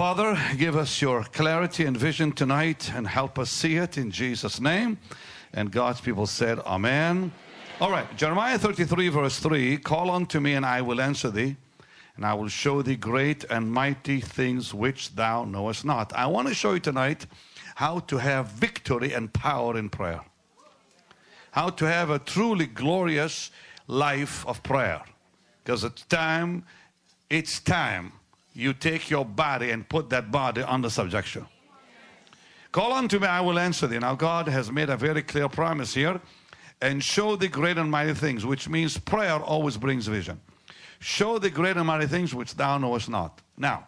Father, give us your clarity and vision tonight and help us see it in Jesus' name. And God's people said, Amen. All right, Jeremiah 33, verse 3 Call unto me, and I will answer thee, and I will show thee great and mighty things which thou knowest not. I want to show you tonight how to have victory and power in prayer, how to have a truly glorious life of prayer. Because it's time, it's time you take your body and put that body under subjection. Call unto me, I will answer thee. Now, God has made a very clear promise here and show the great and mighty things, which means prayer always brings vision. Show the great and mighty things which thou knowest not. Now,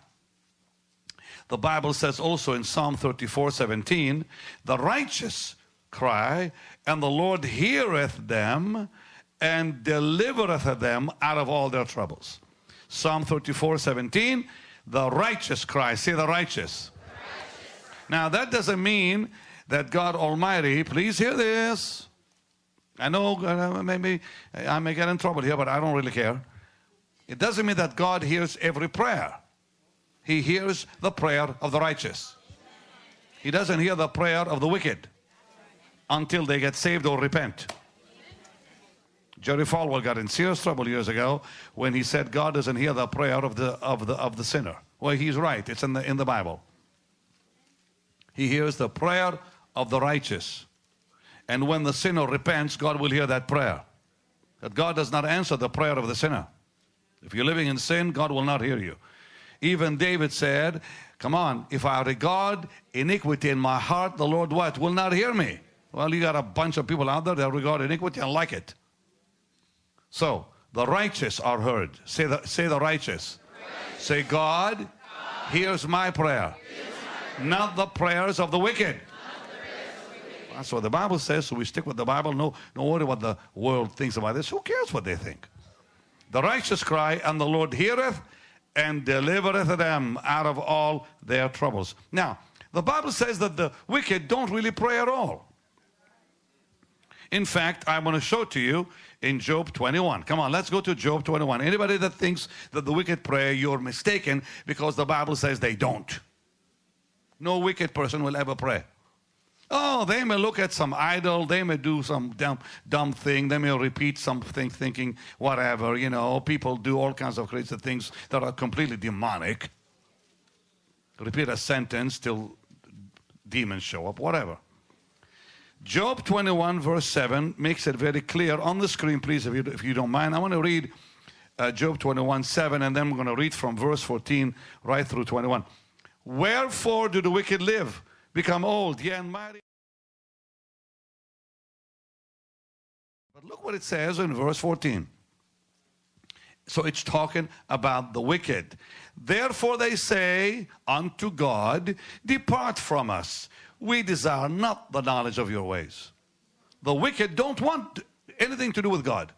the Bible says also in Psalm 34 17, the righteous cry, and the Lord heareth them and delivereth them out of all their troubles. Psalm 34 17, the righteous cry. Say the righteous. righteous. Now, that doesn't mean that God Almighty, please hear this. I know uh, maybe I may get in trouble here, but I don't really care. It doesn't mean that God hears every prayer. He hears the prayer of the righteous. He doesn't hear the prayer of the wicked until they get saved or repent. Jerry Falwell got in serious trouble years ago when he said God doesn't hear the prayer of the, of the, of the sinner. Well, he's right. It's in the, in the Bible. He hears the prayer of the righteous. And when the sinner repents, God will hear that prayer. That God does not answer the prayer of the sinner. If you're living in sin, God will not hear you. Even David said, Come on, if I regard iniquity in my heart, the Lord what? Will not hear me. Well, you got a bunch of people out there that regard iniquity and like it. So, the righteous are heard. Say the, say the righteous. righteous. Say, God, God, hears my prayer, hears my not the prayers of the wicked. That's what the Bible says, so we stick with the Bible. No, no worry what the world thinks about this. Who cares what they think? The righteous cry, and the Lord heareth and delivereth them out of all their troubles. Now, the Bible says that the wicked don't really pray at all. In fact, I want to show to you in Job 21. Come on, let's go to Job 21. Anybody that thinks that the wicked pray, you're mistaken because the Bible says they don't. No wicked person will ever pray. Oh, they may look at some idol, they may do some dumb, dumb thing, they may repeat something thinking whatever, you know, people do all kinds of crazy things that are completely demonic. Repeat a sentence till demons show up, whatever. Job 21, verse 7 makes it very clear on the screen, please, if you, if you don't mind. I want to read uh, Job 21, 7, and then we're going to read from verse 14 right through 21. Wherefore do the wicked live, become old, yea, and mighty? But look what it says in verse 14. So it's talking about the wicked. Therefore they say unto God, Depart from us we desire not the knowledge of your ways. The wicked don't want anything to do with God.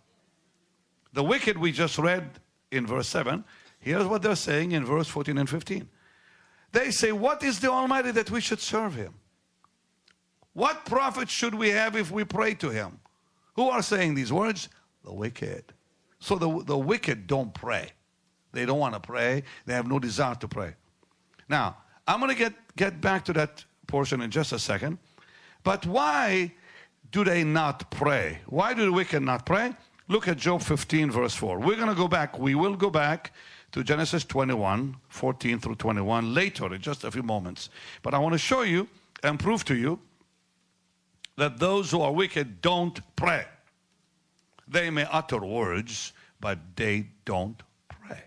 The wicked, we just read in verse 7, here's what they're saying in verse 14 and 15. They say, What is the Almighty that we should serve him? What profit should we have if we pray to him? Who are saying these words? The wicked. So the, the wicked don't pray. They don't want to pray. They have no desire to pray. Now, I'm going to get, get back to that portion in just a second. But why do they not pray? Why do the wicked not pray? Look at Job 15, verse 4. We're going to go back. We will go back to Genesis 21, 14 through 21 later in just a few moments. But I want to show you and prove to you that those who are wicked don't pray. They may utter words, but they don't pray.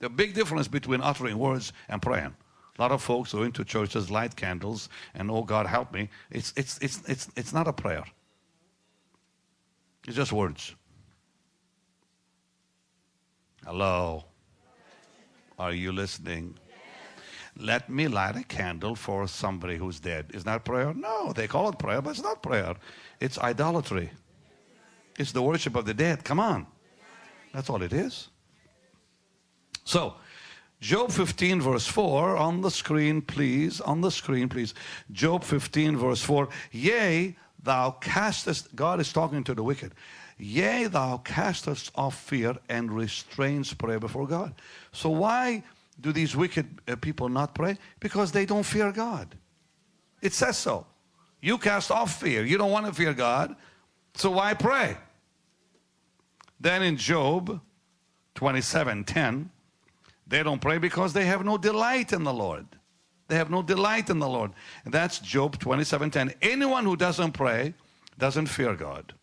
The big difference between uttering words and praying. A lot of folks go into churches, light candles, and oh God, help me. It's, it's, it's, it's, it's not a prayer, it's just words. Hello. Are you listening? Let me light a candle for somebody who's dead. Is that prayer? No, they call it prayer, but it's not prayer. It's idolatry. It's the worship of the dead. Come on. That's all it is. So, Job 15, verse 4, on the screen, please. On the screen, please. Job 15, verse 4. Yea, thou castest, God is talking to the wicked. Yea, thou castest off fear and restrains prayer before God. So, why do these wicked uh, people not pray? Because they don't fear God. It says so. You cast off fear. You don't want to fear God, so why pray? Then in Job 27 10, they don't pray because they have no delight in the Lord. They have no delight in the Lord. And that's Job 27 10. Anyone who doesn't pray doesn't fear God.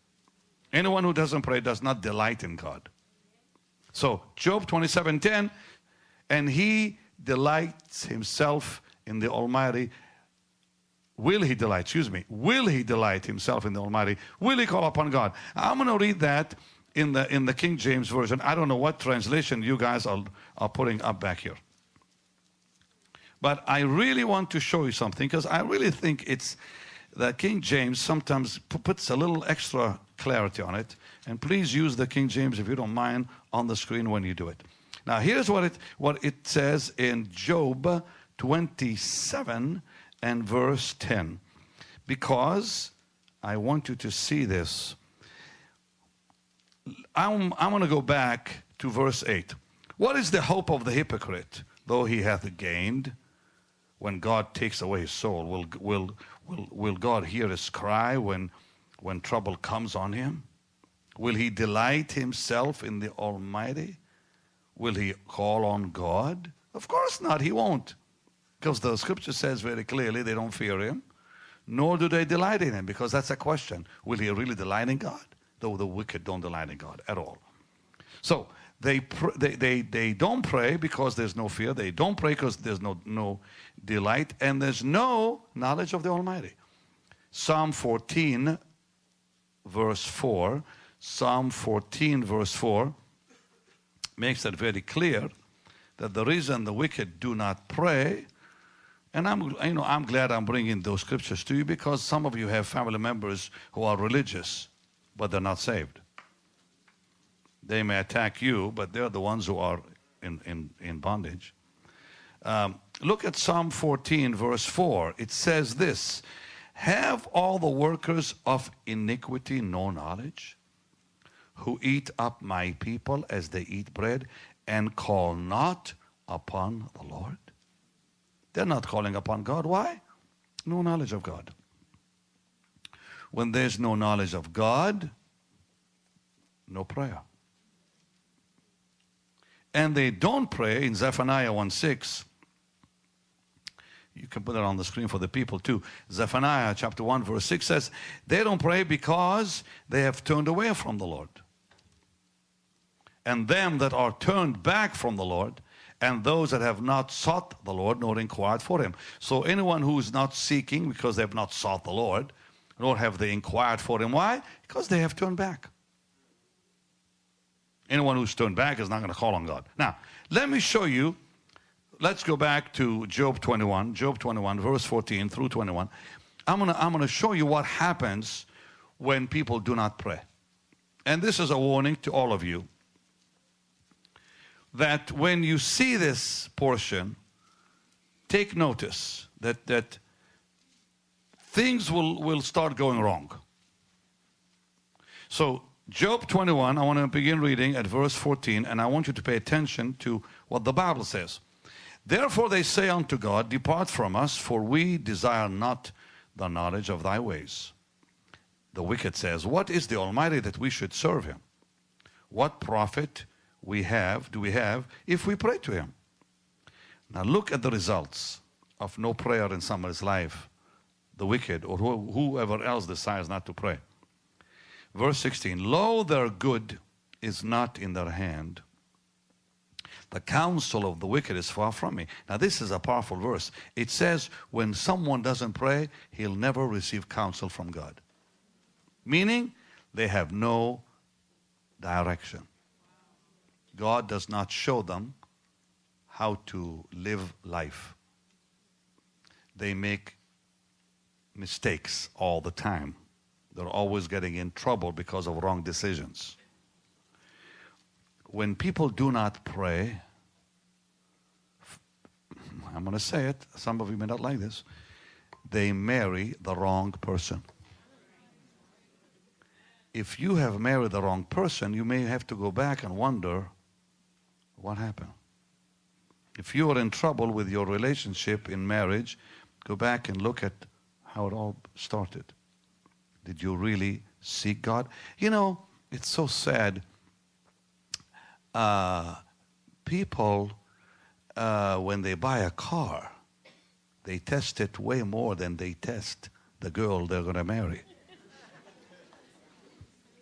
Anyone who doesn't pray does not delight in God. So Job 27 10, and he delights himself in the Almighty. Will he delight? Excuse me. Will he delight himself in the Almighty? Will he call upon God? I'm going to read that in the in the King James version. I don't know what translation you guys are, are putting up back here. But I really want to show you something because I really think it's the King James sometimes puts a little extra clarity on it. And please use the King James if you don't mind on the screen when you do it. Now here's what it what it says in Job 27 and verse 10. Because I want you to see this I'm, I'm going to go back to verse 8. What is the hope of the hypocrite, though he hath gained? When God takes away his soul, will, will, will, will God hear his cry when, when trouble comes on him? Will he delight himself in the Almighty? Will he call on God? Of course not, he won't. Because the scripture says very clearly they don't fear him, nor do they delight in him, because that's a question. Will he really delight in God? Though the wicked don't delight in God at all. So they, pr- they, they, they don't pray because there's no fear. They don't pray because there's no, no delight and there's no knowledge of the Almighty. Psalm 14, verse 4, Psalm 14, verse 4 makes that very clear that the reason the wicked do not pray and I'm, you know, I'm glad I'm bringing those scriptures to you because some of you have family members who are religious but they're not saved. They may attack you, but they're the ones who are in, in, in bondage. Um, look at Psalm 14, verse 4. It says this Have all the workers of iniquity no knowledge, who eat up my people as they eat bread, and call not upon the Lord? They're not calling upon God. Why? No knowledge of God. When there's no knowledge of God, no prayer. And they don't pray in Zephaniah 1 6. You can put it on the screen for the people too. Zephaniah chapter 1, verse 6 says, They don't pray because they have turned away from the Lord. And them that are turned back from the Lord, and those that have not sought the Lord nor inquired for him. So anyone who is not seeking because they have not sought the Lord, nor have they inquired for him. Why? Because they have turned back. Anyone who's turned back is not going to call on God. Now, let me show you. Let's go back to Job 21, Job 21, verse 14 through 21. I'm going to I'm going to show you what happens when people do not pray. And this is a warning to all of you that when you see this portion, take notice that, that things will, will start going wrong. So, Job 21, I want to begin reading at verse 14, and I want you to pay attention to what the Bible says. Therefore they say unto God, Depart from us, for we desire not the knowledge of thy ways. The wicked says, What is the Almighty that we should serve him? What profit we have do we have if we pray to him? Now look at the results of no prayer in somebody's life the wicked or whoever else decides not to pray. Verse 16 Lo, their good is not in their hand. The counsel of the wicked is far from me. Now, this is a powerful verse. It says, when someone doesn't pray, he'll never receive counsel from God. Meaning, they have no direction. God does not show them how to live life. They make mistakes all the time. They're always getting in trouble because of wrong decisions. When people do not pray, I'm going to say it, some of you may not like this, they marry the wrong person. If you have married the wrong person, you may have to go back and wonder what happened. If you are in trouble with your relationship in marriage, go back and look at how it all started. Did you really seek God? You know, it's so sad. Uh, people, uh, when they buy a car, they test it way more than they test the girl they're going to marry.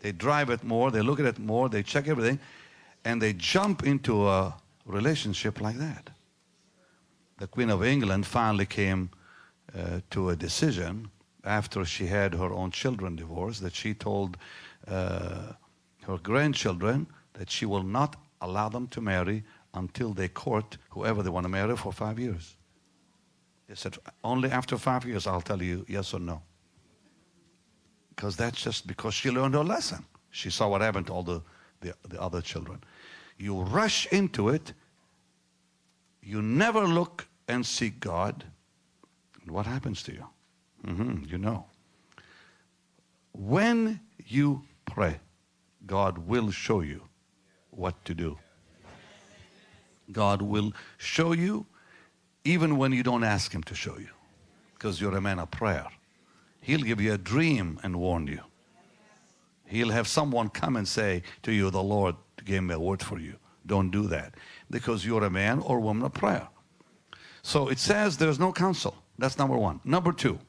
They drive it more, they look at it more, they check everything, and they jump into a relationship like that. The Queen of England finally came uh, to a decision after she had her own children divorced that she told uh, her grandchildren that she will not allow them to marry until they court whoever they want to marry for five years. They said, only after five years I'll tell you yes or no. Because that's just because she learned her lesson. She saw what happened to all the, the, the other children. You rush into it, you never look and seek God, what happens to you? Mm-hmm, you know. When you pray, God will show you what to do. God will show you even when you don't ask Him to show you, because you're a man of prayer. He'll give you a dream and warn you. He'll have someone come and say to you, The Lord gave me a word for you. Don't do that because you're a man or woman of prayer. So it says there's no counsel. That's number one. Number two,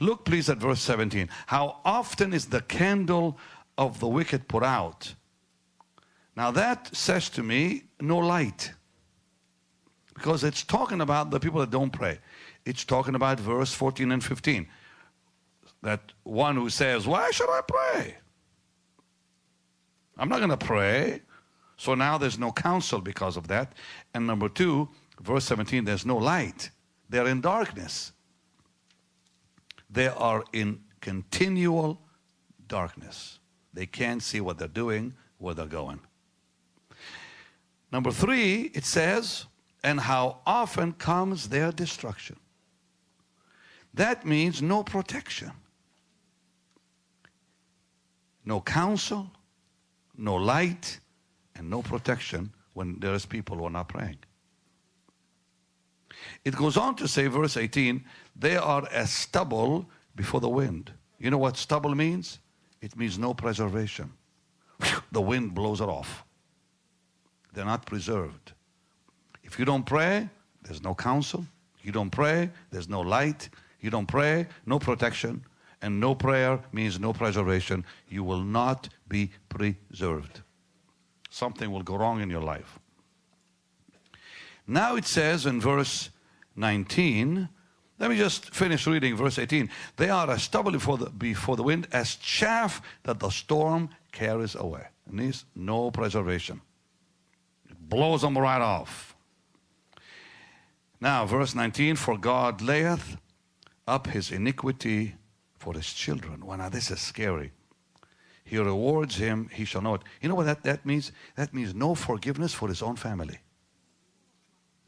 look please at verse 17. How often is the candle of the wicked put out? Now that says to me, no light. Because it's talking about the people that don't pray. It's talking about verse 14 and 15. That one who says, Why should I pray? I'm not going to pray. So now there's no counsel because of that. And number two, verse 17, there's no light. They're in darkness. They are in continual darkness. They can't see what they're doing, where they're going. Number three, it says, and how often comes their destruction. That means no protection, no counsel, no light, and no protection when there is people who are not praying. It goes on to say, verse 18, they are as stubble before the wind. You know what stubble means? It means no preservation. The wind blows it off. They're not preserved. If you don't pray, there's no counsel. You don't pray, there's no light. You don't pray, no protection. And no prayer means no preservation. You will not be preserved. Something will go wrong in your life. Now it says in verse 19, let me just finish reading verse 18. They are as stubble before the, before the wind, as chaff that the storm carries away. And there's no preservation. It blows them right off. Now, verse 19, for God layeth up his iniquity for his children. Well, now this is scary. He rewards him, he shall know it. You know what that, that means? That means no forgiveness for his own family.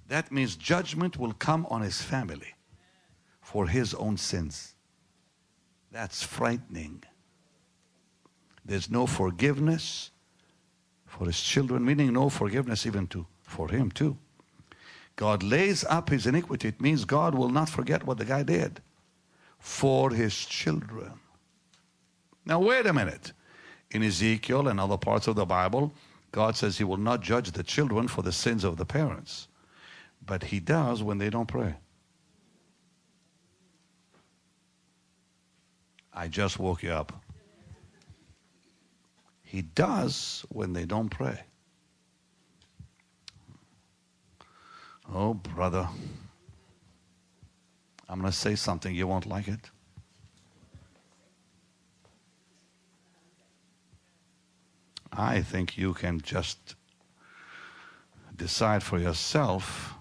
That means judgment will come on his family for his own sins. That's frightening. There's no forgiveness for his children, meaning no forgiveness even to for him too. God lays up his iniquity. It means God will not forget what the guy did for his children. Now, wait a minute. In Ezekiel and other parts of the Bible, God says he will not judge the children for the sins of the parents, but he does when they don't pray. I just woke you up. He does when they don't pray. Oh, brother. I'm going to say something, you won't like it. I think you can just decide for yourself,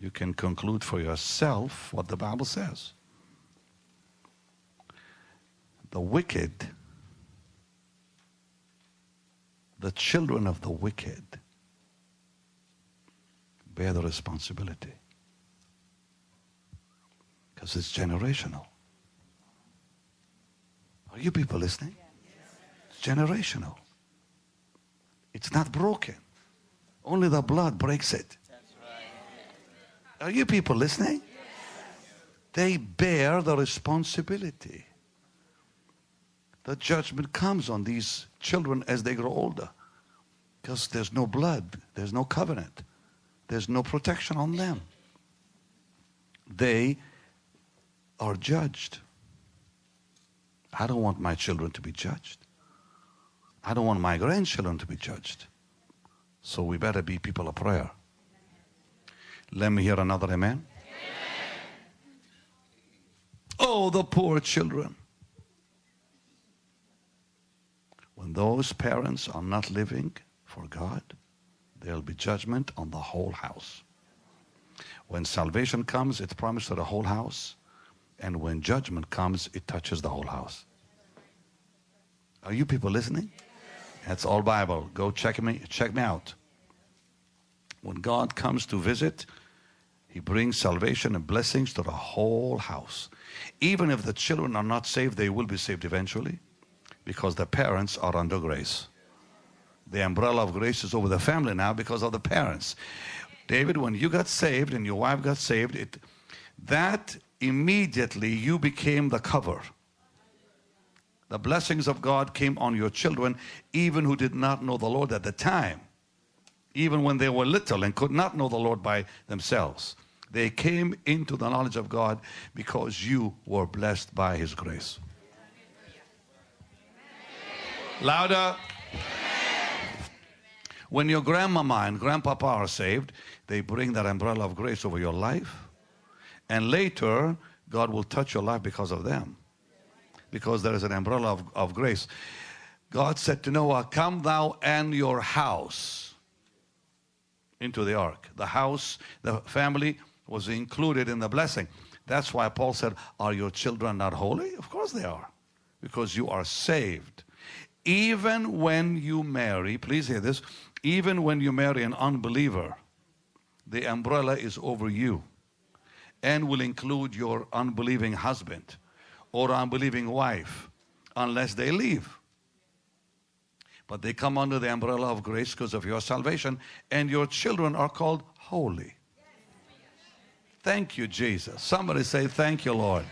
you can conclude for yourself what the Bible says. The wicked, the children of the wicked, bear the responsibility because it's generational. Are you people listening? It's generational. It's not broken. Only the blood breaks it. Are you people listening? They bear the responsibility. The judgment comes on these children as they grow older because there's no blood, there's no covenant, there's no protection on them. They are judged. I don't want my children to be judged. I don't want my grandchildren to be judged. So we better be people of prayer. Let me hear another amen. amen. Oh, the poor children. When those parents are not living for God, there'll be judgment on the whole house. When salvation comes, it's promised to the whole house. And when judgment comes, it touches the whole house. Are you people listening? That's all Bible. Go check me, check me out. When God comes to visit, He brings salvation and blessings to the whole house. Even if the children are not saved, they will be saved eventually because the parents are under grace. The umbrella of grace is over the family now because of the parents. David, when you got saved and your wife got saved, it, that immediately you became the cover. The blessings of God came on your children, even who did not know the Lord at the time, even when they were little and could not know the Lord by themselves. They came into the knowledge of God because you were blessed by His grace. Louder. When your grandmama and grandpapa are saved, they bring that umbrella of grace over your life. And later, God will touch your life because of them because there is an umbrella of, of grace. God said to Noah, Come thou and your house into the ark. The house, the family was included in the blessing. That's why Paul said, Are your children not holy? Of course they are, because you are saved. Even when you marry, please hear this, even when you marry an unbeliever, the umbrella is over you and will include your unbelieving husband or unbelieving wife unless they leave. But they come under the umbrella of grace because of your salvation, and your children are called holy. Thank you, Jesus. Somebody say, Thank you, Lord.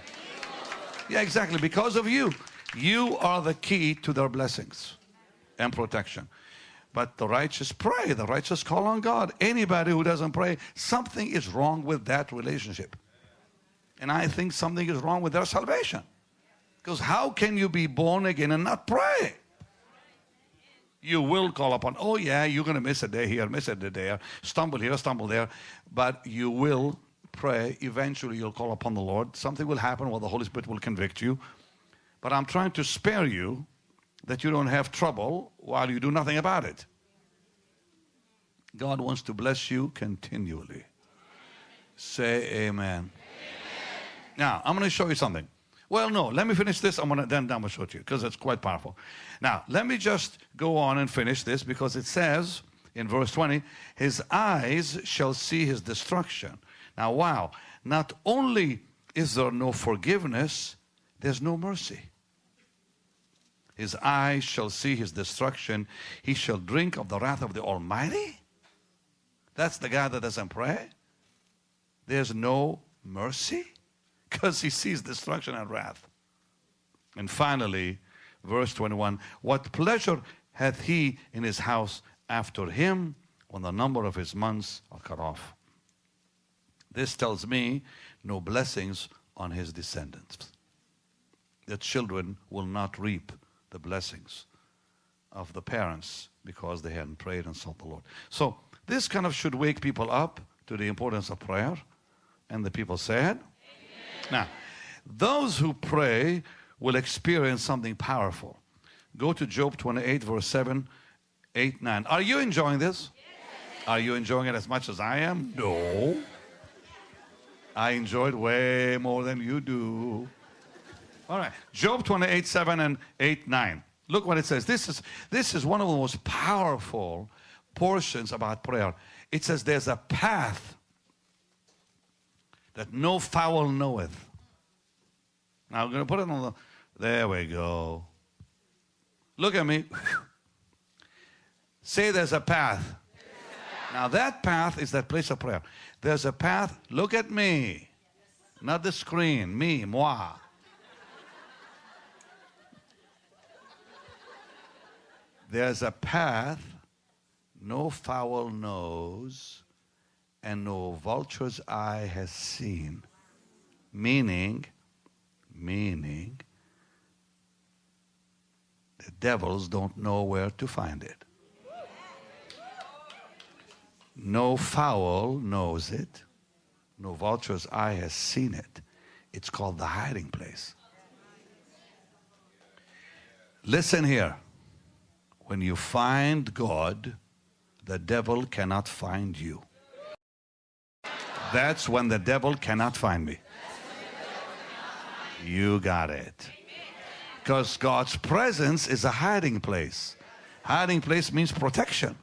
Yeah, exactly. Because of you, you are the key to their blessings and protection. But the righteous pray, the righteous call on God. Anybody who doesn't pray, something is wrong with that relationship. And I think something is wrong with their salvation. Because how can you be born again and not pray? You will call upon, oh yeah, you're going to miss a day here, miss a day there, stumble here, stumble there, but you will pray. Eventually, you'll call upon the Lord. Something will happen where the Holy Spirit will convict you. But I'm trying to spare you that you don't have trouble while you do nothing about it. God wants to bless you continually. Say amen. Now, I'm going to show you something. Well, no, let me finish this. I'm going to then I'm going to show it to you because it's quite powerful. Now, let me just go on and finish this because it says in verse 20, his eyes shall see his destruction. Now, wow, not only is there no forgiveness, there's no mercy. His eyes shall see his destruction. He shall drink of the wrath of the Almighty. That's the guy that doesn't pray. There's no mercy because he sees destruction and wrath. And finally, verse 21 What pleasure hath he in his house after him when the number of his months are cut off? This tells me no blessings on his descendants. The children will not reap the blessings of the parents because they hadn't prayed and sought the Lord. So, this kind of should wake people up to the importance of prayer. And the people said, now, those who pray will experience something powerful. Go to Job 28, verse 7, 8, 9. Are you enjoying this? Yes. Are you enjoying it as much as I am? No. I enjoy it way more than you do. All right. Job 28, 7 and 8, 9. Look what it says. This is, this is one of the most powerful portions about prayer. It says, There's a path that no fowl knoweth. Now I'm going to put it on the. There we go. Look at me. Say there's a path. Now, that path is that place of prayer. There's a path, look at me, not the screen, me, moi. There's a path no fowl knows and no vulture's eye has seen. Meaning, meaning, the devils don't know where to find it. No fowl knows it. No vulture's eye has seen it. It's called the hiding place. Listen here. When you find God, the devil cannot find you. That's when the devil cannot find me. You got it. Because God's presence is a hiding place. Hiding place means protection.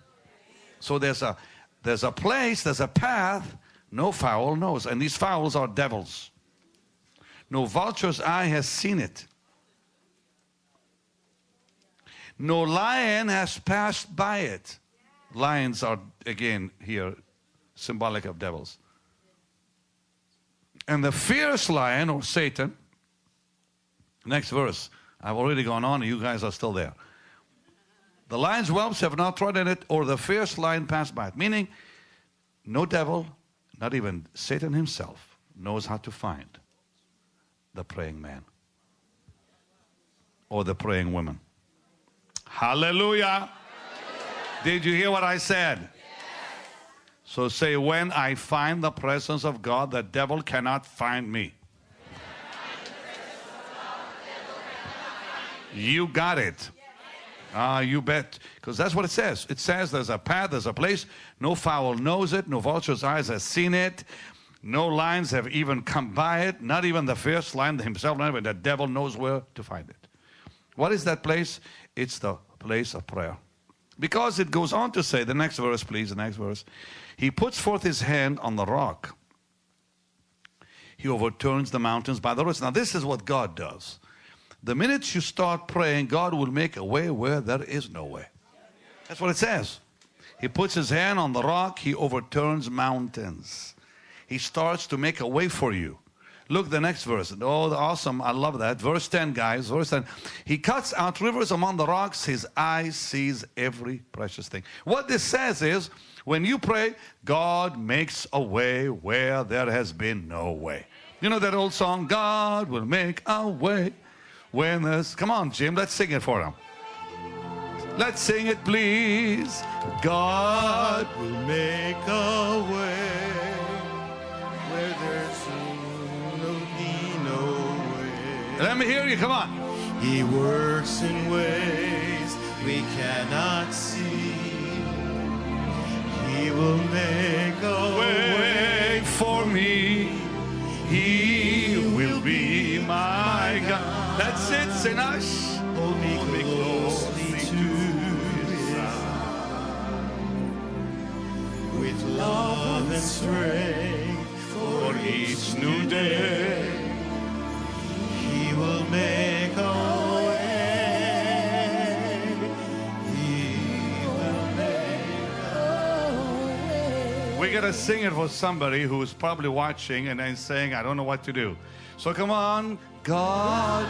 So there's a there's a place, there's a path no fowl knows. And these fowls are devils. No vulture's eye has seen it. No lion has passed by it. Lions are, again, here symbolic of devils. And the fierce lion, or Satan, next verse. I've already gone on, you guys are still there. The lion's whelps have not trodden it, or the fierce lion passed by it. Meaning, no devil, not even Satan himself, knows how to find the praying man or the praying woman. Hallelujah. Did you hear what I said? So say, when I find the presence of God, the devil cannot find me. You got it. Ah, you bet. Because that's what it says. It says there's a path, there's a place. No fowl knows it. No vulture's eyes has seen it. No lions have even come by it. Not even the fierce lion himself, not even the devil knows where to find it. What is that place? It's the place of prayer. Because it goes on to say, the next verse, please, the next verse. He puts forth his hand on the rock. He overturns the mountains by the roots. Now, this is what God does. The minute you start praying, God will make a way where there is no way. That's what it says. He puts his hand on the rock, he overturns mountains. He starts to make a way for you. Look the next verse. Oh, awesome. I love that. Verse 10, guys. Verse 10. He cuts out rivers among the rocks. His eye sees every precious thing. What this says is when you pray, God makes a way where there has been no way. You know that old song, God will make a way when there's, come on, Jim, let's sing it for him. Let's sing it, please. God will make a way where there's no be no way. Let me hear you, come on. He works in ways we cannot see. He will make a way. Way for me, With love and strength for each new day. He will make We're going to sing it for somebody who's probably watching and then saying, I don't know what to do. So come on, God.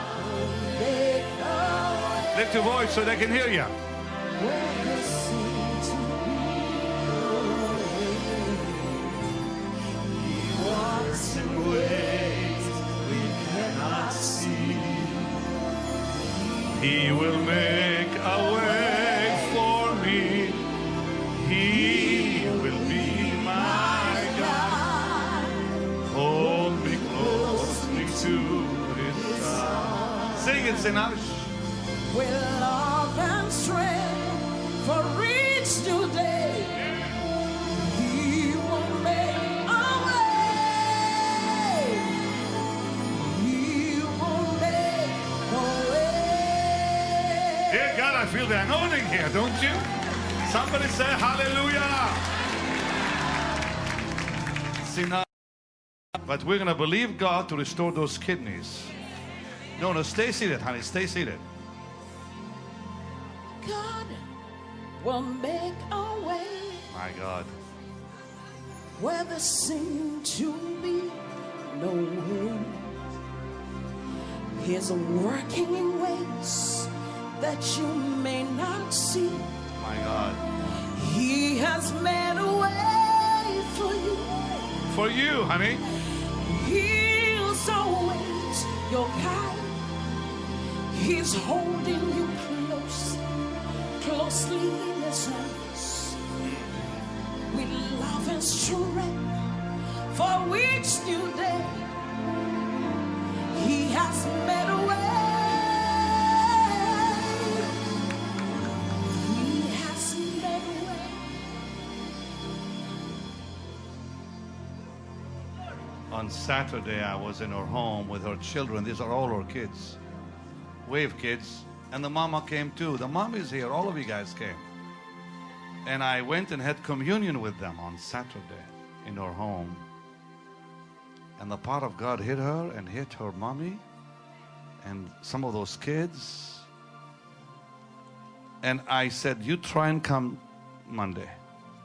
Lift your voice so they can hear you. He will make a way Sing with love and strength for each new day. He will make a way. He will make a way. Dear God, I feel the anointing here, don't you? Somebody say hallelujah. Sinach. But we're going to believe God to restore those kidneys. No, no, stay seated, honey. Stay seated. God will make a way My God. where there seemed to be no way. He's a working in ways that you may not see. My God. He has made a way for you. For you, honey. He's always your guide. He's holding you close, closely in his arms. With love and strength for each new day. He has made a way. On Saturday, I was in her home with her children. These are all her kids. Wave kids. And the mama came too. The mom is here. All of you guys came. And I went and had communion with them on Saturday in her home. And the power of God hit her and hit her mommy and some of those kids. And I said, You try and come Monday.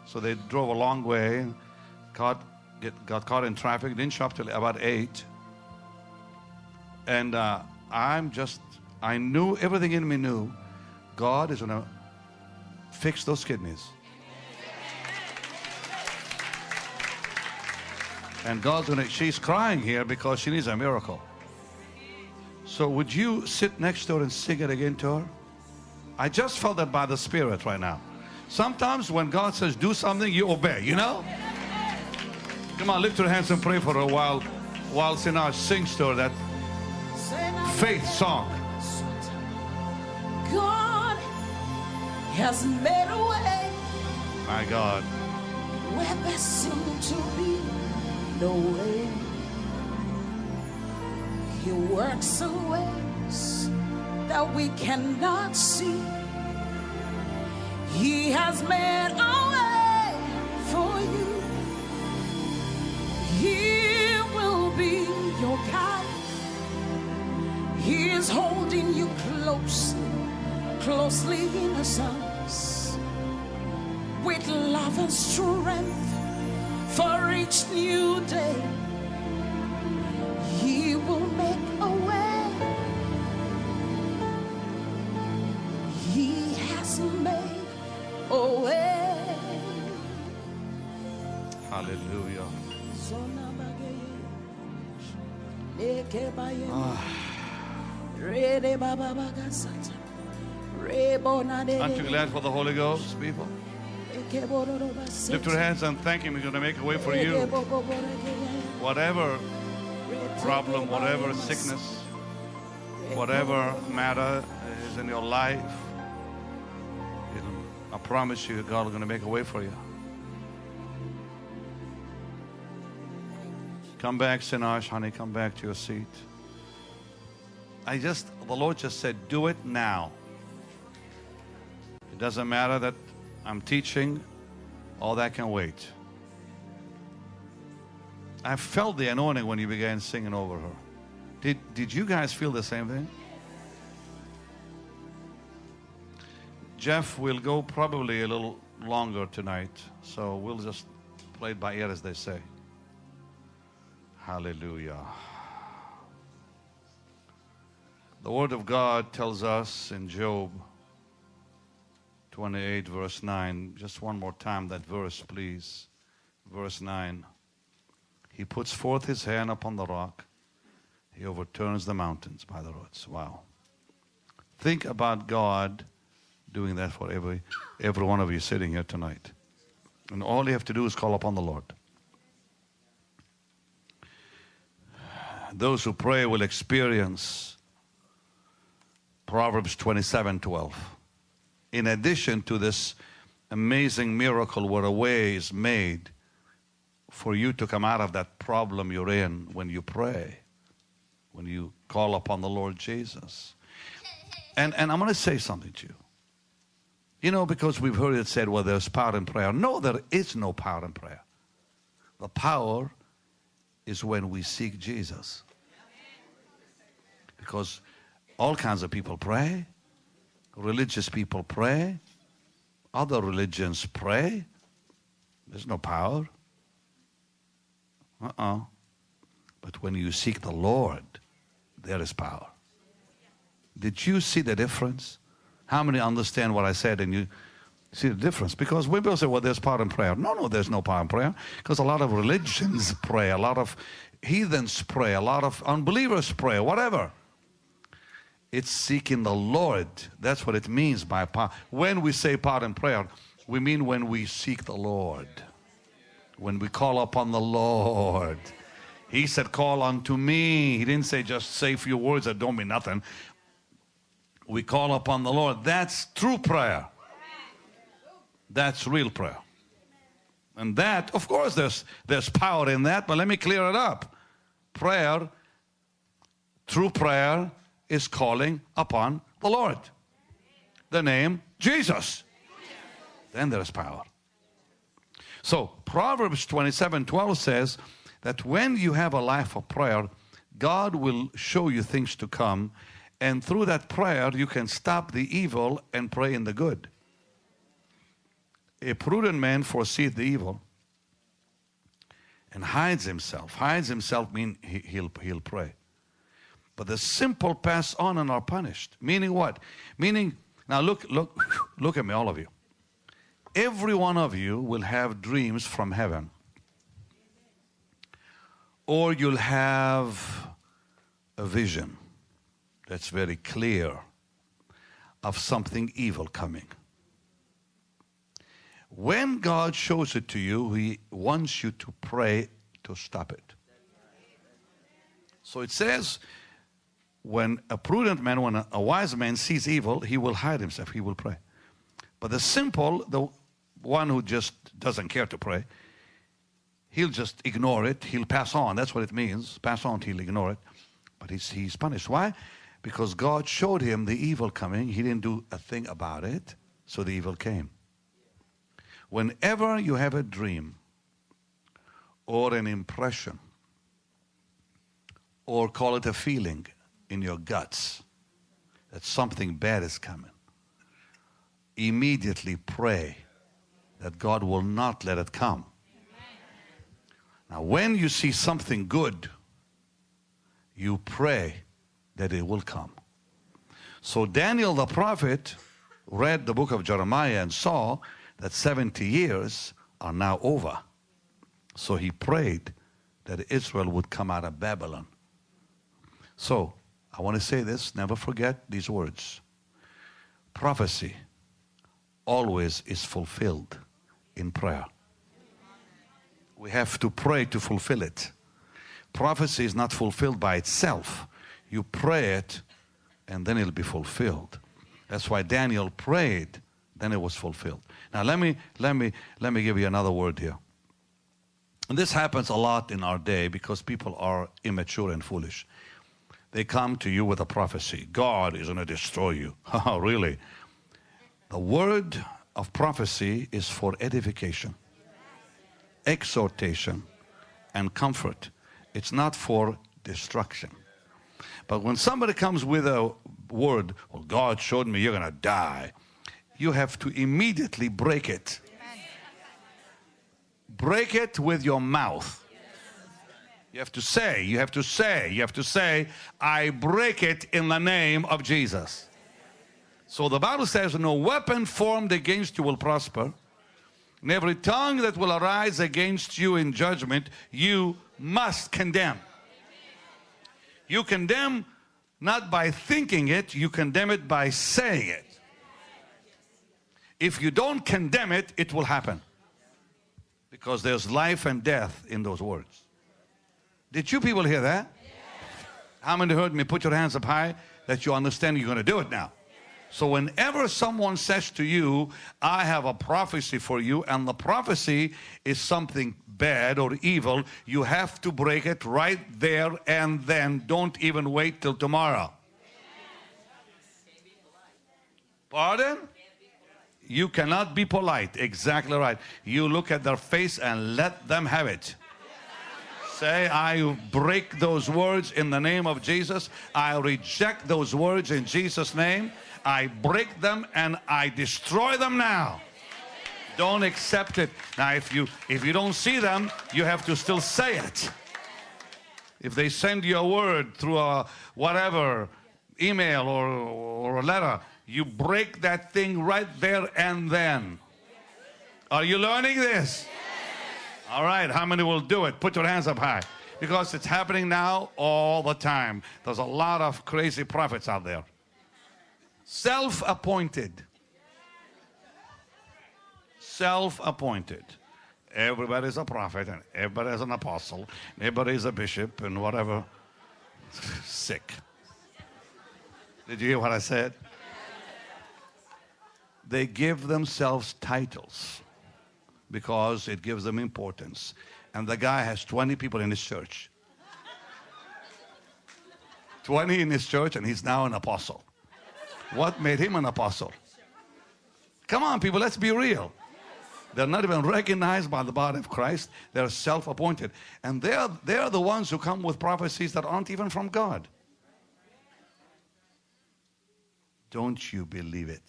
So they drove a long way, got, get, got caught in traffic, didn't show up till about 8. And uh, I'm just, I knew, everything in me knew, God is going to fix those kidneys. And God's going to, she's crying here because she needs a miracle. So would you sit next to her and sing it again to her? I just felt that by the Spirit right now. Sometimes when God says do something, you obey, you know? Come on, lift your hands and pray for her while, while Sinach sings to her that faith song. God has made a way My God. where there seemed to be no way. He works in ways that we cannot see. He has made a way for you. He will be your guide. He is holding you closely, closely in his arms with love and strength for each new day. He will make a way. He has made a way. Hallelujah. Aren't you glad for the Holy Ghost, people? Lift your hands and thank Him. He's going to make a way for you. Whatever problem, whatever sickness, whatever matter is in your life, I promise you, God is going to make a way for you. Come back, Sinach, honey. Come back to your seat. I just, the Lord just said, do it now. Doesn't matter that I'm teaching, all that can wait. I felt the anointing when you began singing over her. Did, did you guys feel the same thing? Jeff will go probably a little longer tonight, so we'll just play it by ear as they say. Hallelujah. The Word of God tells us in Job 28, verse 9, just one more time that verse, please. Verse 9. He puts forth his hand upon the rock, he overturns the mountains by the roots. Wow. Think about God doing that for every, every one of you sitting here tonight. And all you have to do is call upon the Lord. Those who pray will experience Proverbs 27 12. In addition to this amazing miracle where a way is made for you to come out of that problem you're in when you pray, when you call upon the Lord Jesus. And, and I'm going to say something to you. You know, because we've heard it said, well, there's power in prayer. No, there is no power in prayer. The power is when we seek Jesus. Because all kinds of people pray, religious people pray, other religions pray. There's no power. Uh uh But when you seek the Lord, there is power. Did you see the difference? How many understand what I said and you see the difference? Because when people say, well, there's power in prayer. No, no, there's no power in prayer. Because a lot of religions pray, a lot of heathens pray, a lot of unbelievers pray, whatever. It's seeking the Lord. That's what it means by power. When we say power in prayer, we mean when we seek the Lord. When we call upon the Lord. He said, Call unto me. He didn't say just say a few words that don't mean nothing. We call upon the Lord. That's true prayer. That's real prayer. And that, of course, there's, there's power in that, but let me clear it up. Prayer, true prayer, is calling upon the Lord. The name Jesus. Then there is power. So, Proverbs 27 12 says that when you have a life of prayer, God will show you things to come, and through that prayer, you can stop the evil and pray in the good. A prudent man foreseeth the evil and hides himself. Hides himself mean he, he'll, he'll pray. But the simple pass on and are punished. Meaning what? Meaning, now look, look, look at me, all of you. Every one of you will have dreams from heaven. Or you'll have a vision that's very clear of something evil coming. When God shows it to you, He wants you to pray to stop it. So it says, when a prudent man, when a, wise man sees evil, he will hide himself, he will pray. But the simple, the one who just doesn't care to pray, he'll just ignore it, he'll pass on. That's what it means. Pass on, he'll ignore it. But he's, he's punished. Why? Because God showed him the evil coming. He didn't do a thing about it, so the evil came. Whenever you have a dream or an impression, or call it a feeling in your guts that something bad is coming, immediately pray that God will not let it come. Now, when you see something good, you pray that it will come. So, Daniel the prophet read the book of Jeremiah and saw that 70 years are now over. So, he prayed that Israel would come out of Babylon. So, I want to say this never forget these words. Prophecy always is fulfilled in prayer. We have to pray to fulfill it. Prophecy is not fulfilled by itself. You pray it, and then it'll be fulfilled. That's why Daniel prayed, then it was fulfilled. Now let me let me let me give you another word here. And this happens a lot in our day because people are immature and foolish. They come to you with a prophecy. God is going to destroy you. Oh, really? The word of prophecy is for edification, exhortation, and comfort. It's not for destruction. But when somebody comes with a word, well, God showed me you're going to die, you have to immediately break it. Break it with your mouth. You have to say, you have to say, you have to say, I break it in the name of Jesus. So the Bible says, No weapon formed against you will prosper, and every tongue that will arise against you in judgment, you must condemn. You condemn not by thinking it, you condemn it by saying it. If you don't condemn it, it will happen. Because there's life and death in those words. Did you people hear that? How many heard me? Put your hands up high that you understand you're going to do it now. So, whenever someone says to you, I have a prophecy for you, and the prophecy is something bad or evil, you have to break it right there and then. Don't even wait till tomorrow. Pardon? You cannot be polite. Exactly right. You look at their face and let them have it. Say, I break those words in the name of Jesus. I reject those words in Jesus' name. I break them and I destroy them now. Don't accept it. Now, if you if you don't see them, you have to still say it. If they send you a word through a whatever email or, or a letter, you break that thing right there and then. Are you learning this? All right, how many will do it? Put your hands up high. Because it's happening now all the time. There's a lot of crazy prophets out there. Self appointed. Self appointed. Everybody's a prophet and everybody's an apostle. and Everybody's a bishop and whatever. Sick. Did you hear what I said? They give themselves titles because it gives them importance. And the guy has 20 people in his church. 20 in his church, and he's now an apostle. What made him an apostle? Come on, people, let's be real. They're not even recognized by the body of Christ. They're self appointed. And they're, they're the ones who come with prophecies that aren't even from God. Don't you believe it?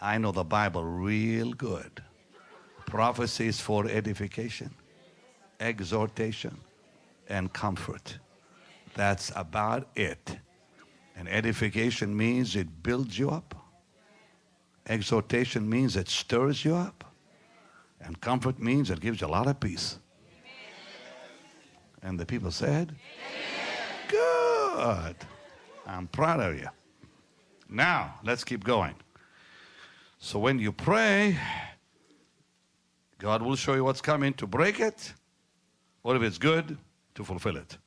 I know the Bible real good. Prophecies for edification, exhortation, and comfort. That's about it. And edification means it builds you up. Exhortation means it stirs you up. And comfort means it gives you a lot of peace. And the people said, Good. I'm proud of you. Now, let's keep going. So when you pray, God will show you what's coming to break it, or if it's good, to fulfill it.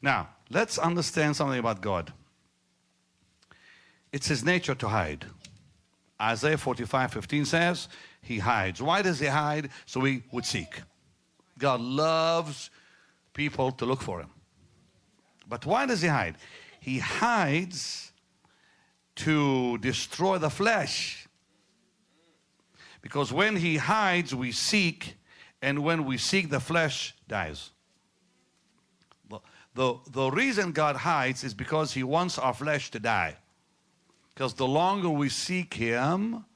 Now, let's understand something about God. It's his nature to hide. Isaiah 45 15 says, He hides. Why does He hide? So we would seek. God loves people to look for Him. But why does He hide? He hides to destroy the flesh. Because when He hides, we seek, and when we seek, the flesh dies. The, the, reason God hides is because He wants our flesh to die. Because the longer we seek Him,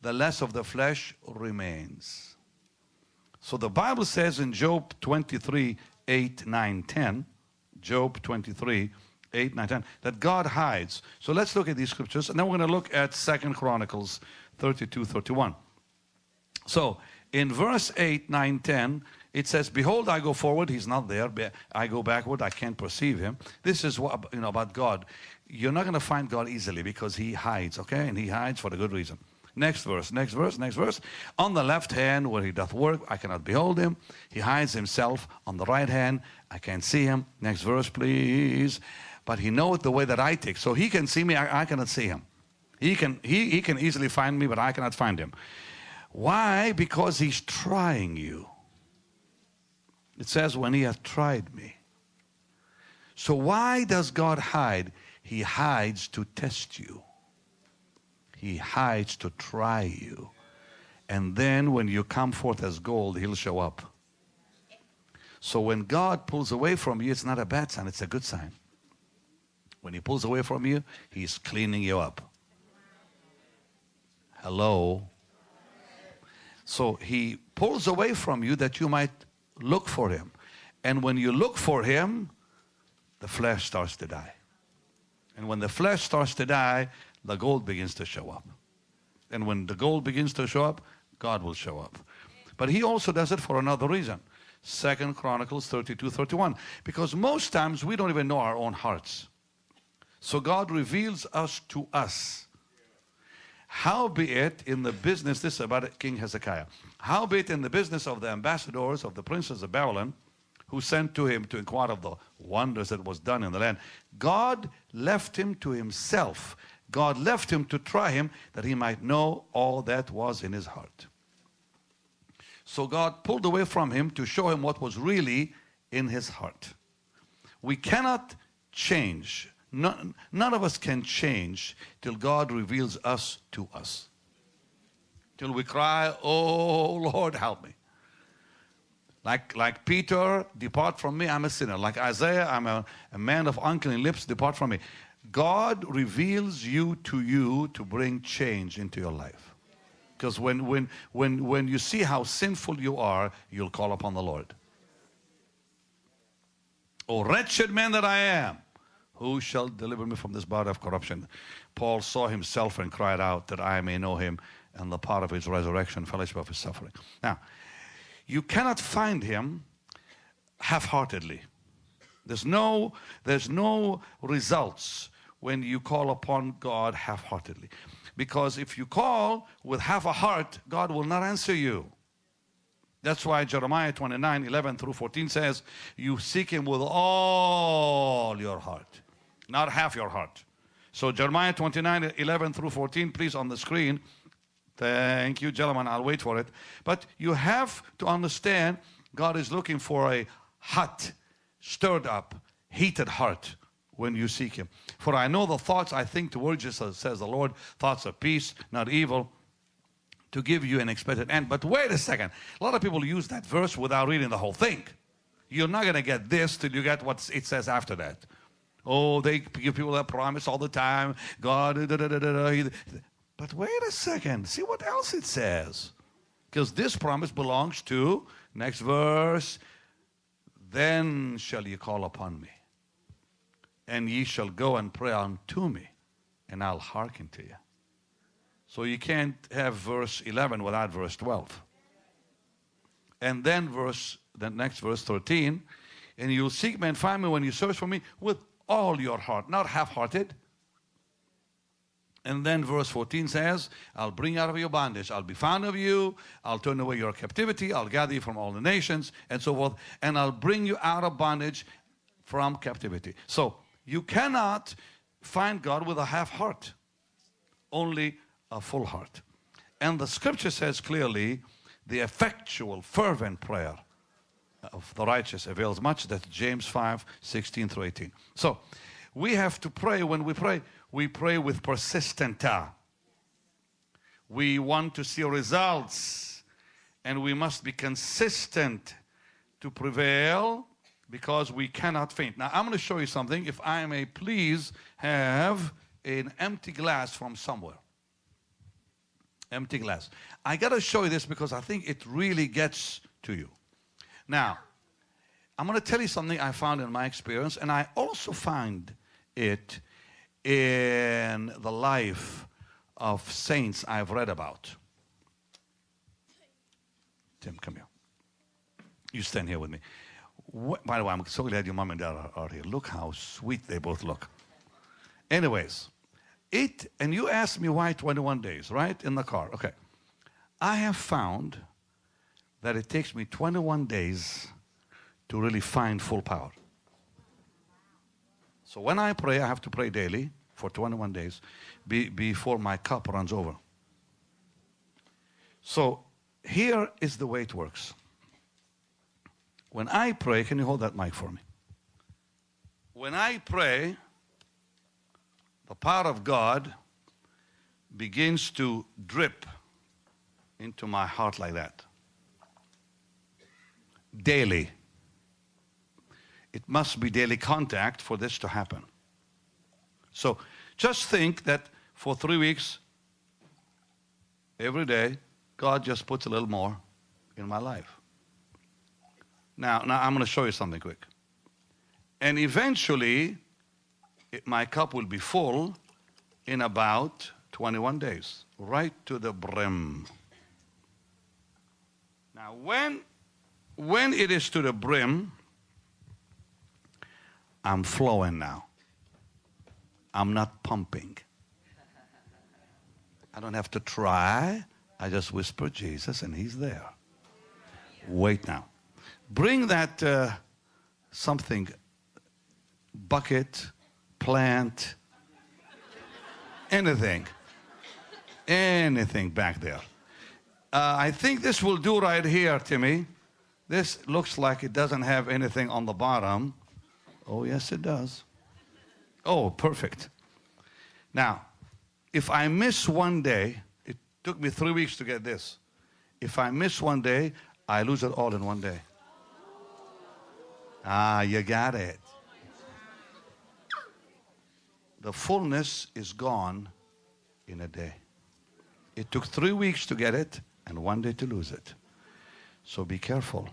the less of the flesh remains. So the Bible says in Job 23 8, 9, 10, Job 23 8, 9, 10, that God hides. So let's look at these scriptures, and then we're going to look at Second Chronicles 32 31. So in verse 8, 9, 10, it says, Behold, I go forward, he's not there. I go backward, I can't perceive him. This is what you know about God. You're not going to find God easily because he hides, okay? And he hides for a good reason. Next verse, next verse, next verse. On the left hand where he doth work, I cannot behold him. He hides himself. On the right hand, I can't see him. Next verse, please. But he knoweth the way that I take. So he can see me, I, I cannot see him. He can, he, he can easily find me, but I cannot find him. Why? Because he's trying you. It says, when he hath tried me. So why does God hide? He hides to test you. He hides to try you. And then when you come forth as gold, he'll show up. So when God pulls away from you, it's not a bad sign, it's a good sign. When he pulls away from you, he's cleaning you up. Hello. So he pulls away from you that you might look for him. And when you look for him, the flesh starts to die. And when the flesh starts to die, the gold begins to show up. And when the gold begins to show up, God will show up. But he also does it for another reason. Second Chronicles 32, 31. Because most times we don't even know our own hearts. So God reveals us to us. Howbeit in the business, this is about King Hezekiah. Howbeit in the business of the ambassadors of the princes of Babylon, who sent to him to inquire of the wonders that was done in the land, God left him to himself. God left him to try him that he might know all that was in his heart. So God pulled away from him to show him what was really in his heart. We cannot change. None, none of us can change till God reveals us to us. Till we cry, Oh Lord, help me. Like, like Peter, depart from me, I'm a sinner. Like Isaiah, I'm a, a man of unclean lips, depart from me. God reveals you to you to bring change into your life. Because when, when, when, when you see how sinful you are, you'll call upon the Lord. Oh, wretched man that I am, who shall deliver me from this body of corruption? Paul saw himself and cried out that I may know him and the power of his resurrection, fellowship of his suffering. Now, you cannot find him half-heartedly. There's no, there's no results when you call upon God half-heartedly. Because if you call with half a heart, God will not answer you. That's why Jeremiah 29, 11 through 14 says, You seek him with all your heart, not half your heart. So Jeremiah 29, 11 through 14, please on the screen. Thank you, gentlemen. I'll wait for it. But you have to understand God is looking for a hot, stirred up, heated heart when you seek him. For I know the thoughts I think towards you, says the Lord, thoughts of peace, not evil, to give you an expected end. But wait a second. A lot of people use that verse without reading the whole thing. You're not going to get this till you get what it says after that. Oh, they give people that promise all the time. God, da, da, da, but wait a second. See what else it says. Because this promise belongs to, next verse, then shall ye call upon me, and ye shall go and pray unto me, and I'll hearken to you. So you can't have verse 11 without verse 12. And then verse, the next verse 13, and you'll seek me and find me when you search for me with all your heart, not half-hearted. And then verse 14 says, I'll bring out of your bondage. I'll be found of you. I'll turn away your captivity. I'll gather you from all the nations and so forth. And I'll bring you out of bondage from captivity. So you cannot find God with a half heart, only a full heart. And the scripture says clearly, the effectual, fervent prayer of the righteous avails much. That's James 5 16 through 18. So we have to pray. When we pray, we pray with persistent. We want to see results, and we must be consistent to prevail because we cannot faint. Now, I'm going to show you something. If I may please have an empty glass from somewhere empty glass. I got to show you this because I think it really gets to you. Now, I'm going to tell you something I found in my experience, and I also find it in the life of saints I've read about. Tim, come here. You stand here with me. What, by the way, I'm so glad your mom and dad are, are here. Look how sweet they both look. Anyways, it, and you asked me why 21 days, right? In the car. Okay. I have found that it takes me 21 days to really find full power. So when I pray, I have to pray daily for 21 days be, before my cup runs over. So here is the way it works. When I pray, can you hold that mic for me? When I pray, the power of God begins to drip into my heart like that. Daily. It must be daily contact for this to happen. So just think that for three weeks, every day, God just puts a little more in my life. Now, now I'm going to show you something quick. And eventually, it, my cup will be full in about 21 days, right to the brim. Now, when, when it is to the brim, I'm flowing now. I'm not pumping. I don't have to try. I just whisper Jesus and he's there. Wait now. Bring that uh, something, bucket, plant, anything, anything back there. Uh, I think this will do right here, Timmy. This looks like it doesn't have anything on the bottom. Oh, yes, it does. Oh, perfect. Now, if I miss one day, it took me three weeks to get this. If I miss one day, I lose it all in one day. Ah, you got it the fullness is gone in a day. It took three weeks to get it and one day to lose it. So be careful.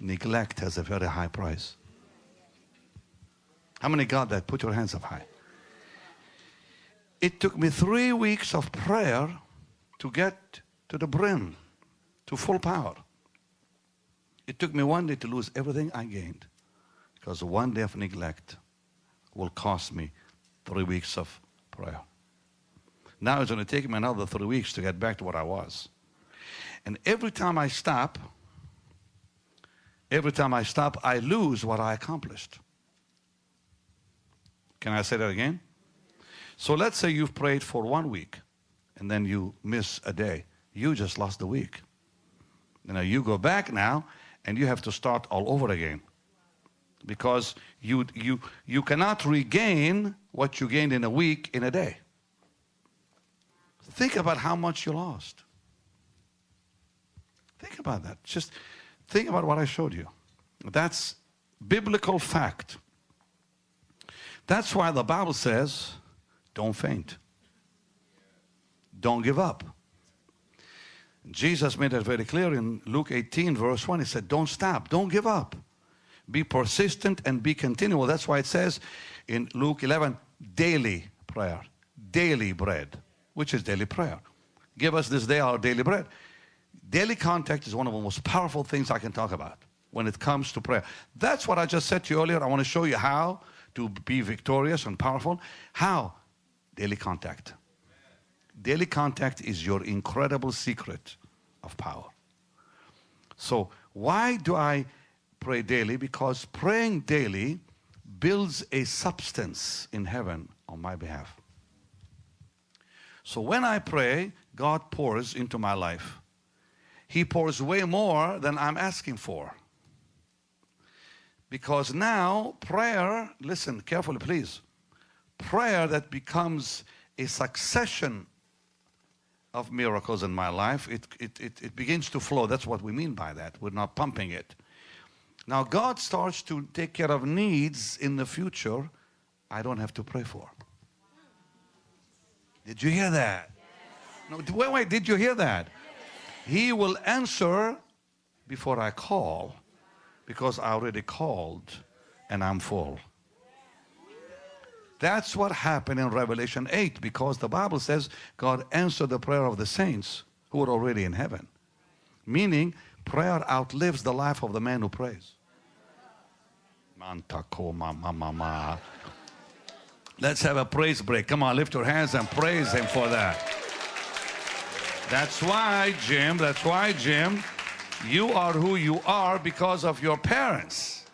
Neglect has a very high price. How many got that? Put your hands up high. It took me three weeks of prayer to get to the brim, to full power. It took me one day to lose everything I gained because one day of neglect will cost me three weeks of prayer. Now it's going to take me another three weeks to get back to what I was. And every time I stop, every time I stop, I lose what I accomplished. Can I say that again? So let's say you've prayed for one week and then you miss a day. You just lost the week. Know, you go back now and you have to start all over again. Because you, you, you cannot regain what you gained in a week in a day. Think about how much you lost. Think about that. Just think about what I showed you. That's biblical fact. That's why the Bible says, don't faint. Don't give up. Jesus made that very clear in Luke 18, verse 1. He said, Don't stop, don't give up. Be persistent and be continual. That's why it says in Luke 11, daily prayer, daily bread, which is daily prayer. Give us this day our daily bread. Daily contact is one of the most powerful things I can talk about when it comes to prayer. That's what I just said to you earlier. I want to show you how to be victorious and powerful. How? Daily contact. Daily contact is your incredible secret of power. So, why do I pray daily? Because praying daily builds a substance in heaven on my behalf. So, when I pray, God pours into my life. He pours way more than I'm asking for. Because now, prayer, listen carefully, please. Prayer that becomes a succession of miracles in my life, it, it, it, it, begins to flow. That's what we mean by that. We're not pumping it. Now, God starts to take care of needs in the future I don't have to pray for. Did you hear that? No, wait, wait, did you hear that? He will answer before I call because I already called and I'm full. That's what happened in Revelation 8 because the Bible says God answered the prayer of the saints who were already in heaven. Meaning, prayer outlives the life of the man who prays. Let's have a praise break. Come on, lift your hands and praise Him for that. That's why, Jim, that's why, Jim, you are who you are because of your parents.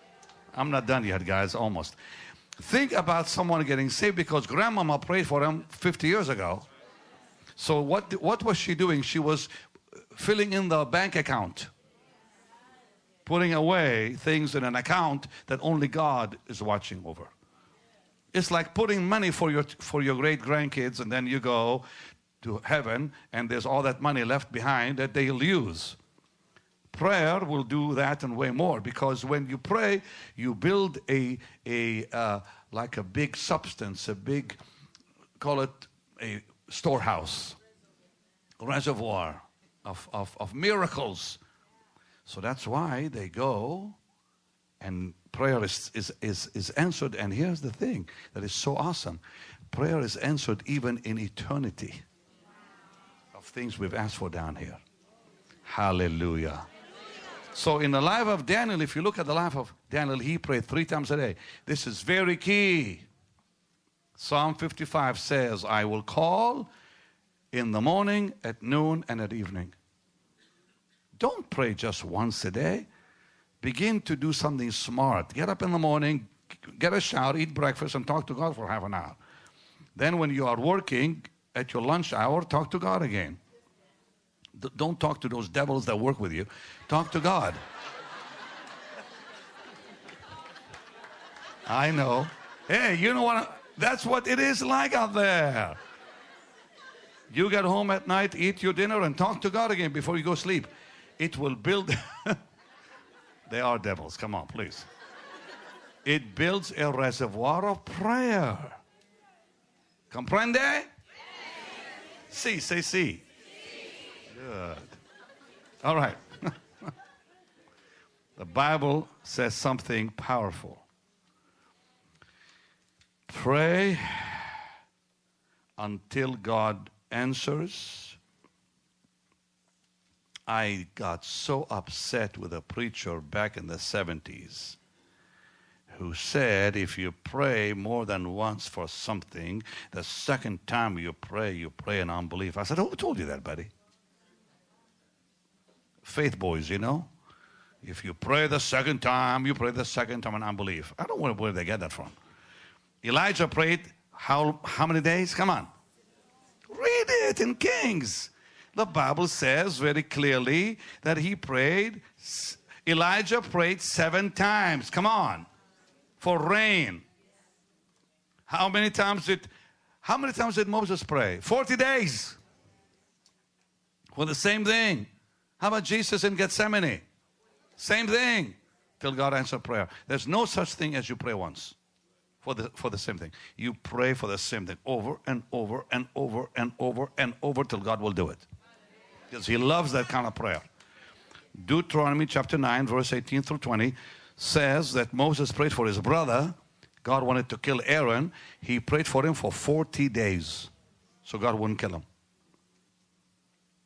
I'm not done yet, guys, almost. Think about someone getting saved because grandmama prayed for him 50 years ago. So what, what was she doing? She was filling in the bank account, putting away things in an account that only God is watching over. It's like putting money for your, for your great grandkids and then you go to heaven and there's all that money left behind that they'll use. Prayer will do that and way more because when you pray, you build a, a uh, like a big substance, a big, call it a storehouse, reservoir of, of, of miracles. So that's why they go and prayer is, is, is, is answered. And here's the thing that is so awesome prayer is answered even in eternity things we've asked for down here. Hallelujah. So in the life of Daniel, if you look at the life of Daniel, he prayed three times a day. This is very key. Psalm 55 says, I will call in the morning, at noon, and at evening. Don't pray just once a day. Begin to do something smart. Get up in the morning, get a shower, eat breakfast, and talk to God for half an hour. Then, when you are working at your lunch hour, talk to God again. Don't talk to those devils that work with you. Talk to God. I know. Hey, you know what? That's what it is like out there. You get home at night, eat your dinner, and talk to God again before you go sleep. It will build. they are devils. Come on, please. It builds a reservoir of prayer. Comprende? Si, say si. Good. All right. the Bible says something powerful. Pray until God answers. I got so upset with a preacher back in the 70s who said if you pray more than once for something, the second time you pray, you pray in unbelief. I said, Who told you that, buddy? Faith boys, you know? If you pray the second time, you pray the second time in unbelief. I don't know where they get that from. Elijah prayed how, how many days? Come on. Read it in Kings. The Bible says very clearly that he prayed, Elijah prayed seven times. Come on. For rain. How many times did how many times did Moses pray? 40 days. For the same thing. How about Jesus in Gethsemane? Same thing. Till God answered prayer. There's no such thing as you pray once for the, for the same thing. You pray for the same thing over and over and over and over and over till God will do it. Because He loves that kind of prayer. Deuteronomy chapter 9, verse 18 through 20 says that Moses prayed for his brother. God wanted to kill Aaron. He prayed for him for 40 days so God wouldn't kill him.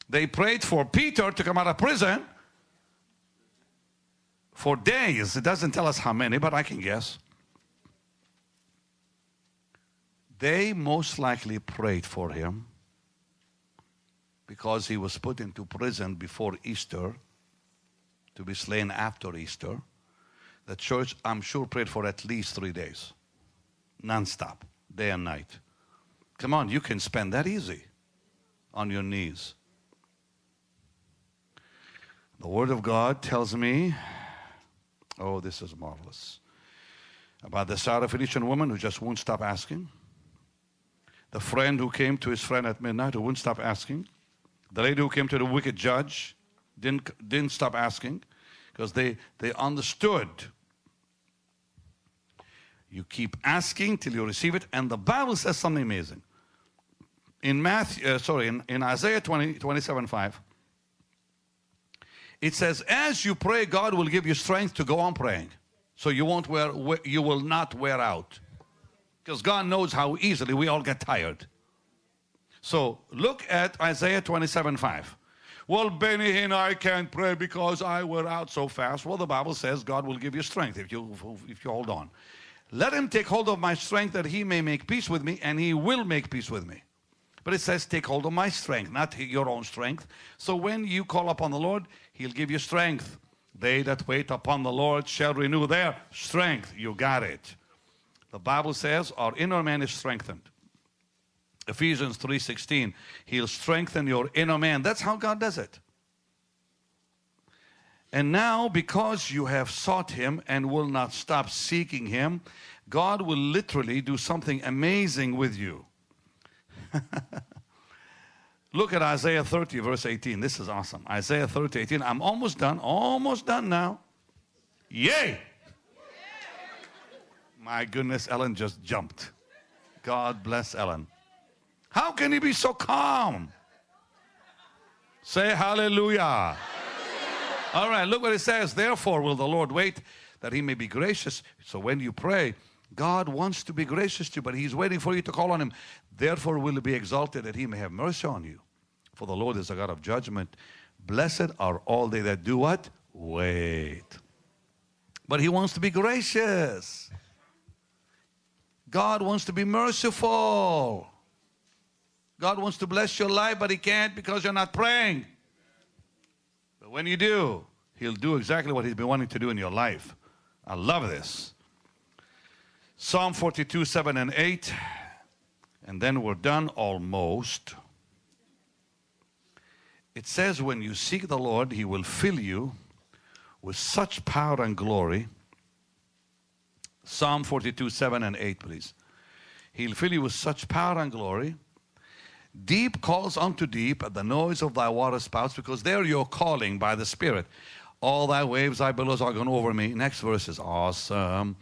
They prayed for Peter to come out of prison for days. It doesn't tell us how many, but I can guess. They most likely prayed for him because he was put into prison before Easter to be slain after Easter. The church, I'm sure, prayed for at least three days, nonstop, day and night. Come on, you can spend that easy on your knees. The Word of God tells me, oh, this is marvelous, about the Syrophoenician woman who just won't stop asking the friend who came to his friend at midnight who wouldn't stop asking, the lady who came to the wicked judge didn't, didn't stop asking because they, they understood. You keep asking till you receive it, and the Bible says something amazing. In Matthew, uh, sorry, in, in Isaiah 20, 27 5, it says, As you pray, God will give you strength to go on praying. So you won't wear, you will not wear out. Because God knows how easily we all get tired. So look at Isaiah 27 5. Well, Benny and I can't pray because I wear out so fast. Well, the Bible says God will give you strength if you, if you hold on. Let him take hold of my strength that he may make peace with me, and he will make peace with me. But it says, take hold of my strength, not your own strength. So when you call upon the Lord, he'll give you strength. They that wait upon the Lord shall renew their strength. You got it. The Bible says our inner man is strengthened. Ephesians 3:16, he'll strengthen your inner man. That's how God does it. And now because you have sought him and will not stop seeking him, God will literally do something amazing with you. Look at Isaiah 30 verse 18. This is awesome. Isaiah 30 18. I'm almost done. Almost done now. Yay! My goodness, Ellen just jumped. God bless Ellen. How can he be so calm? Say hallelujah. hallelujah. All right, look what it says. Therefore, will the Lord wait that he may be gracious. So when you pray, God wants to be gracious to you, but he's waiting for you to call on him. Therefore, will be exalted that he may have mercy on you. For the Lord is a God of judgment. Blessed are all they that do what? Wait. But he wants to be gracious. God wants to be merciful. God wants to bless your life, but He can't because you're not praying. But when you do, He'll do exactly what He's been wanting to do in your life. I love this. Psalm 42, 7 and 8. And then we're done almost. It says, When you seek the Lord, He will fill you with such power and glory Psalm 42, 7 and 8, please. He'll fill you with such power and glory. Deep calls unto deep at the noise of thy water spouts, because there you're calling by the Spirit. All thy waves, thy billows are gone over me. Next verse is awesome.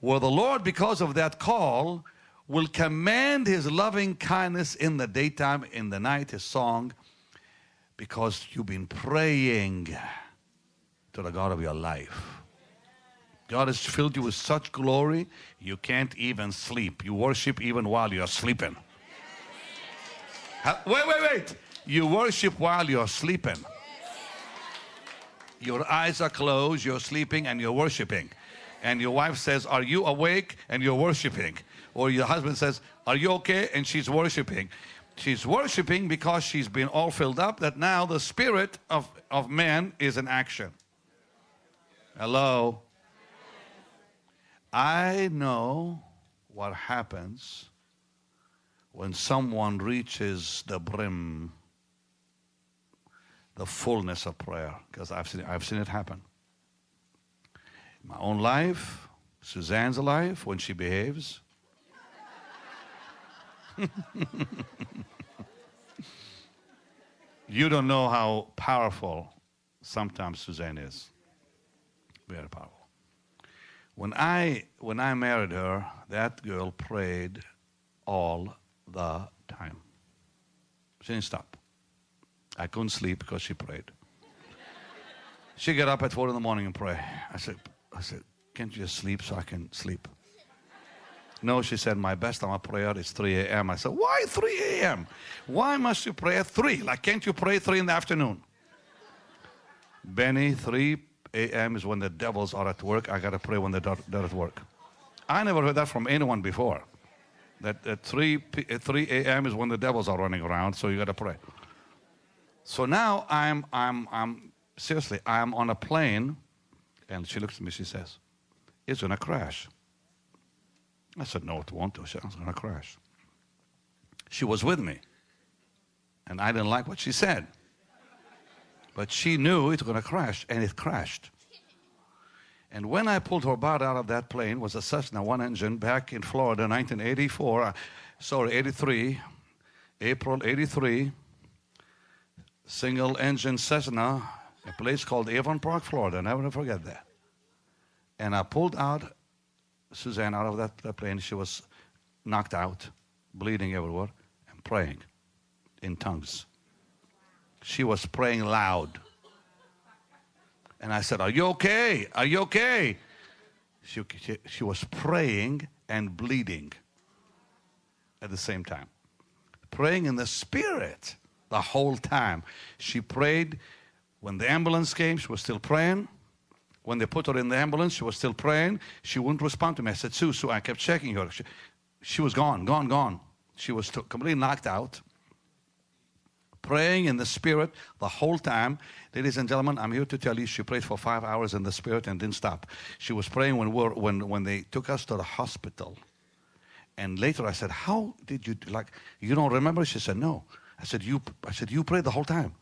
Where the Lord, because of that call, will command his loving kindness in the daytime, in the night, his song. Because you've been praying to the God of your life. God has filled you with such glory, you can't even sleep. You worship even while you're sleeping. Wait, wait, wait. You worship while you're sleeping. Your eyes are closed, you're sleeping, and you're worshiping. And your wife says, Are you awake? And you're worshiping. Or your husband says, Are you okay? And she's worshiping. She's worshiping because she's been all filled up that now the spirit of, of man is in action. Hello? I know what happens when someone reaches the brim, the fullness of prayer, because I've seen, I've seen it happen. My own life, Suzanne's life, when she behaves. you don't know how powerful sometimes Suzanne is. Very powerful. When I when I married her, that girl prayed all the time. She didn't stop. I couldn't sleep because she prayed. She got up at four in the morning and pray. I said, I said, can't you just sleep so I can sleep? No, she said, my best time of prayer is 3 a.m. I said, why 3 a.m.? Why must you pray at 3? Like, can't you pray 3 in the afternoon? Benny, 3 a.m. is when the devils are at work. I got to pray when they're, they're at work. I never heard that from anyone before. That at 3, p- at 3 a.m. is when the devils are running around, so you got to pray. So now I'm, I'm, I'm, seriously, I'm on a plane, and she looks at me, she says, It's going to crash. I said, No, it won't. It's going to crash. She was with me, and I didn't like what she said. But she knew it was going to crash, and it crashed. And when I pulled her body out of that plane, was a Cessna one engine back in Florida, 1984, uh, sorry, 83, April 83, single engine Cessna, a place called Avon Park, Florida. I never forget that. And I pulled out Suzanne out of that, that plane. She was knocked out, bleeding everywhere, and praying in tongues. She was praying loud. And I said, Are you okay? Are you okay? She, she, she was praying and bleeding at the same time. Praying in the spirit the whole time. She prayed when the ambulance came, she was still praying. When they put her in the ambulance, she was still praying. She wouldn't respond to me. I said, Sue, Sue, I kept checking her. She, she was gone, gone, gone. She was t- completely knocked out praying in the spirit the whole time. Ladies and gentlemen, I'm here to tell you she prayed for five hours in the spirit and didn't stop. She was praying when, we're, when, when they took us to the hospital. And later I said, How did you, like, you don't remember? She said, No. I said, You, I said, you prayed the whole time.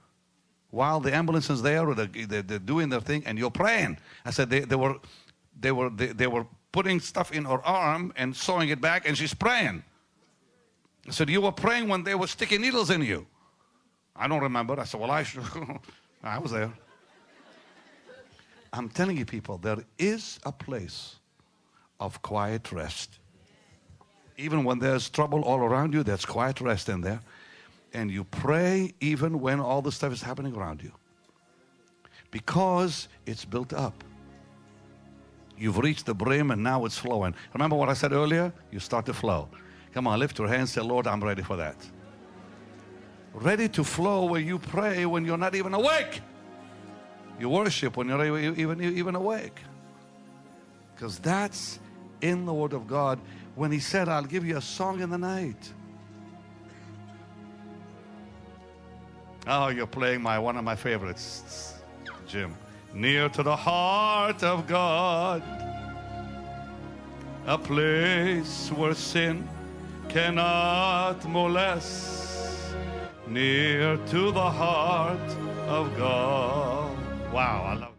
While the ambulance is there, or the, they, they're doing their thing, and you're praying. I said, They, they, were, they, were, they, they were putting stuff in her arm and sewing it back, and she's praying. I said, You were praying when they were sticking needles in you. I don't remember. I said, Well, I should. I was there. I'm telling you, people, there is a place of quiet rest. Even when there's trouble all around you, there's quiet rest in there. And you pray even when all the stuff is happening around you. Because it's built up. You've reached the brim and now it's flowing. Remember what I said earlier? You start to flow. Come on, lift your hands, say, Lord, I'm ready for that ready to flow where you pray when you're not even awake. You worship when you're even, even awake. Because that's in the Word of God when He said, I'll give you a song in the night. Oh, you're playing my one of my favorites, Jim. Near to the heart of God, a place where sin cannot molest near to the heart of God. Wow, I love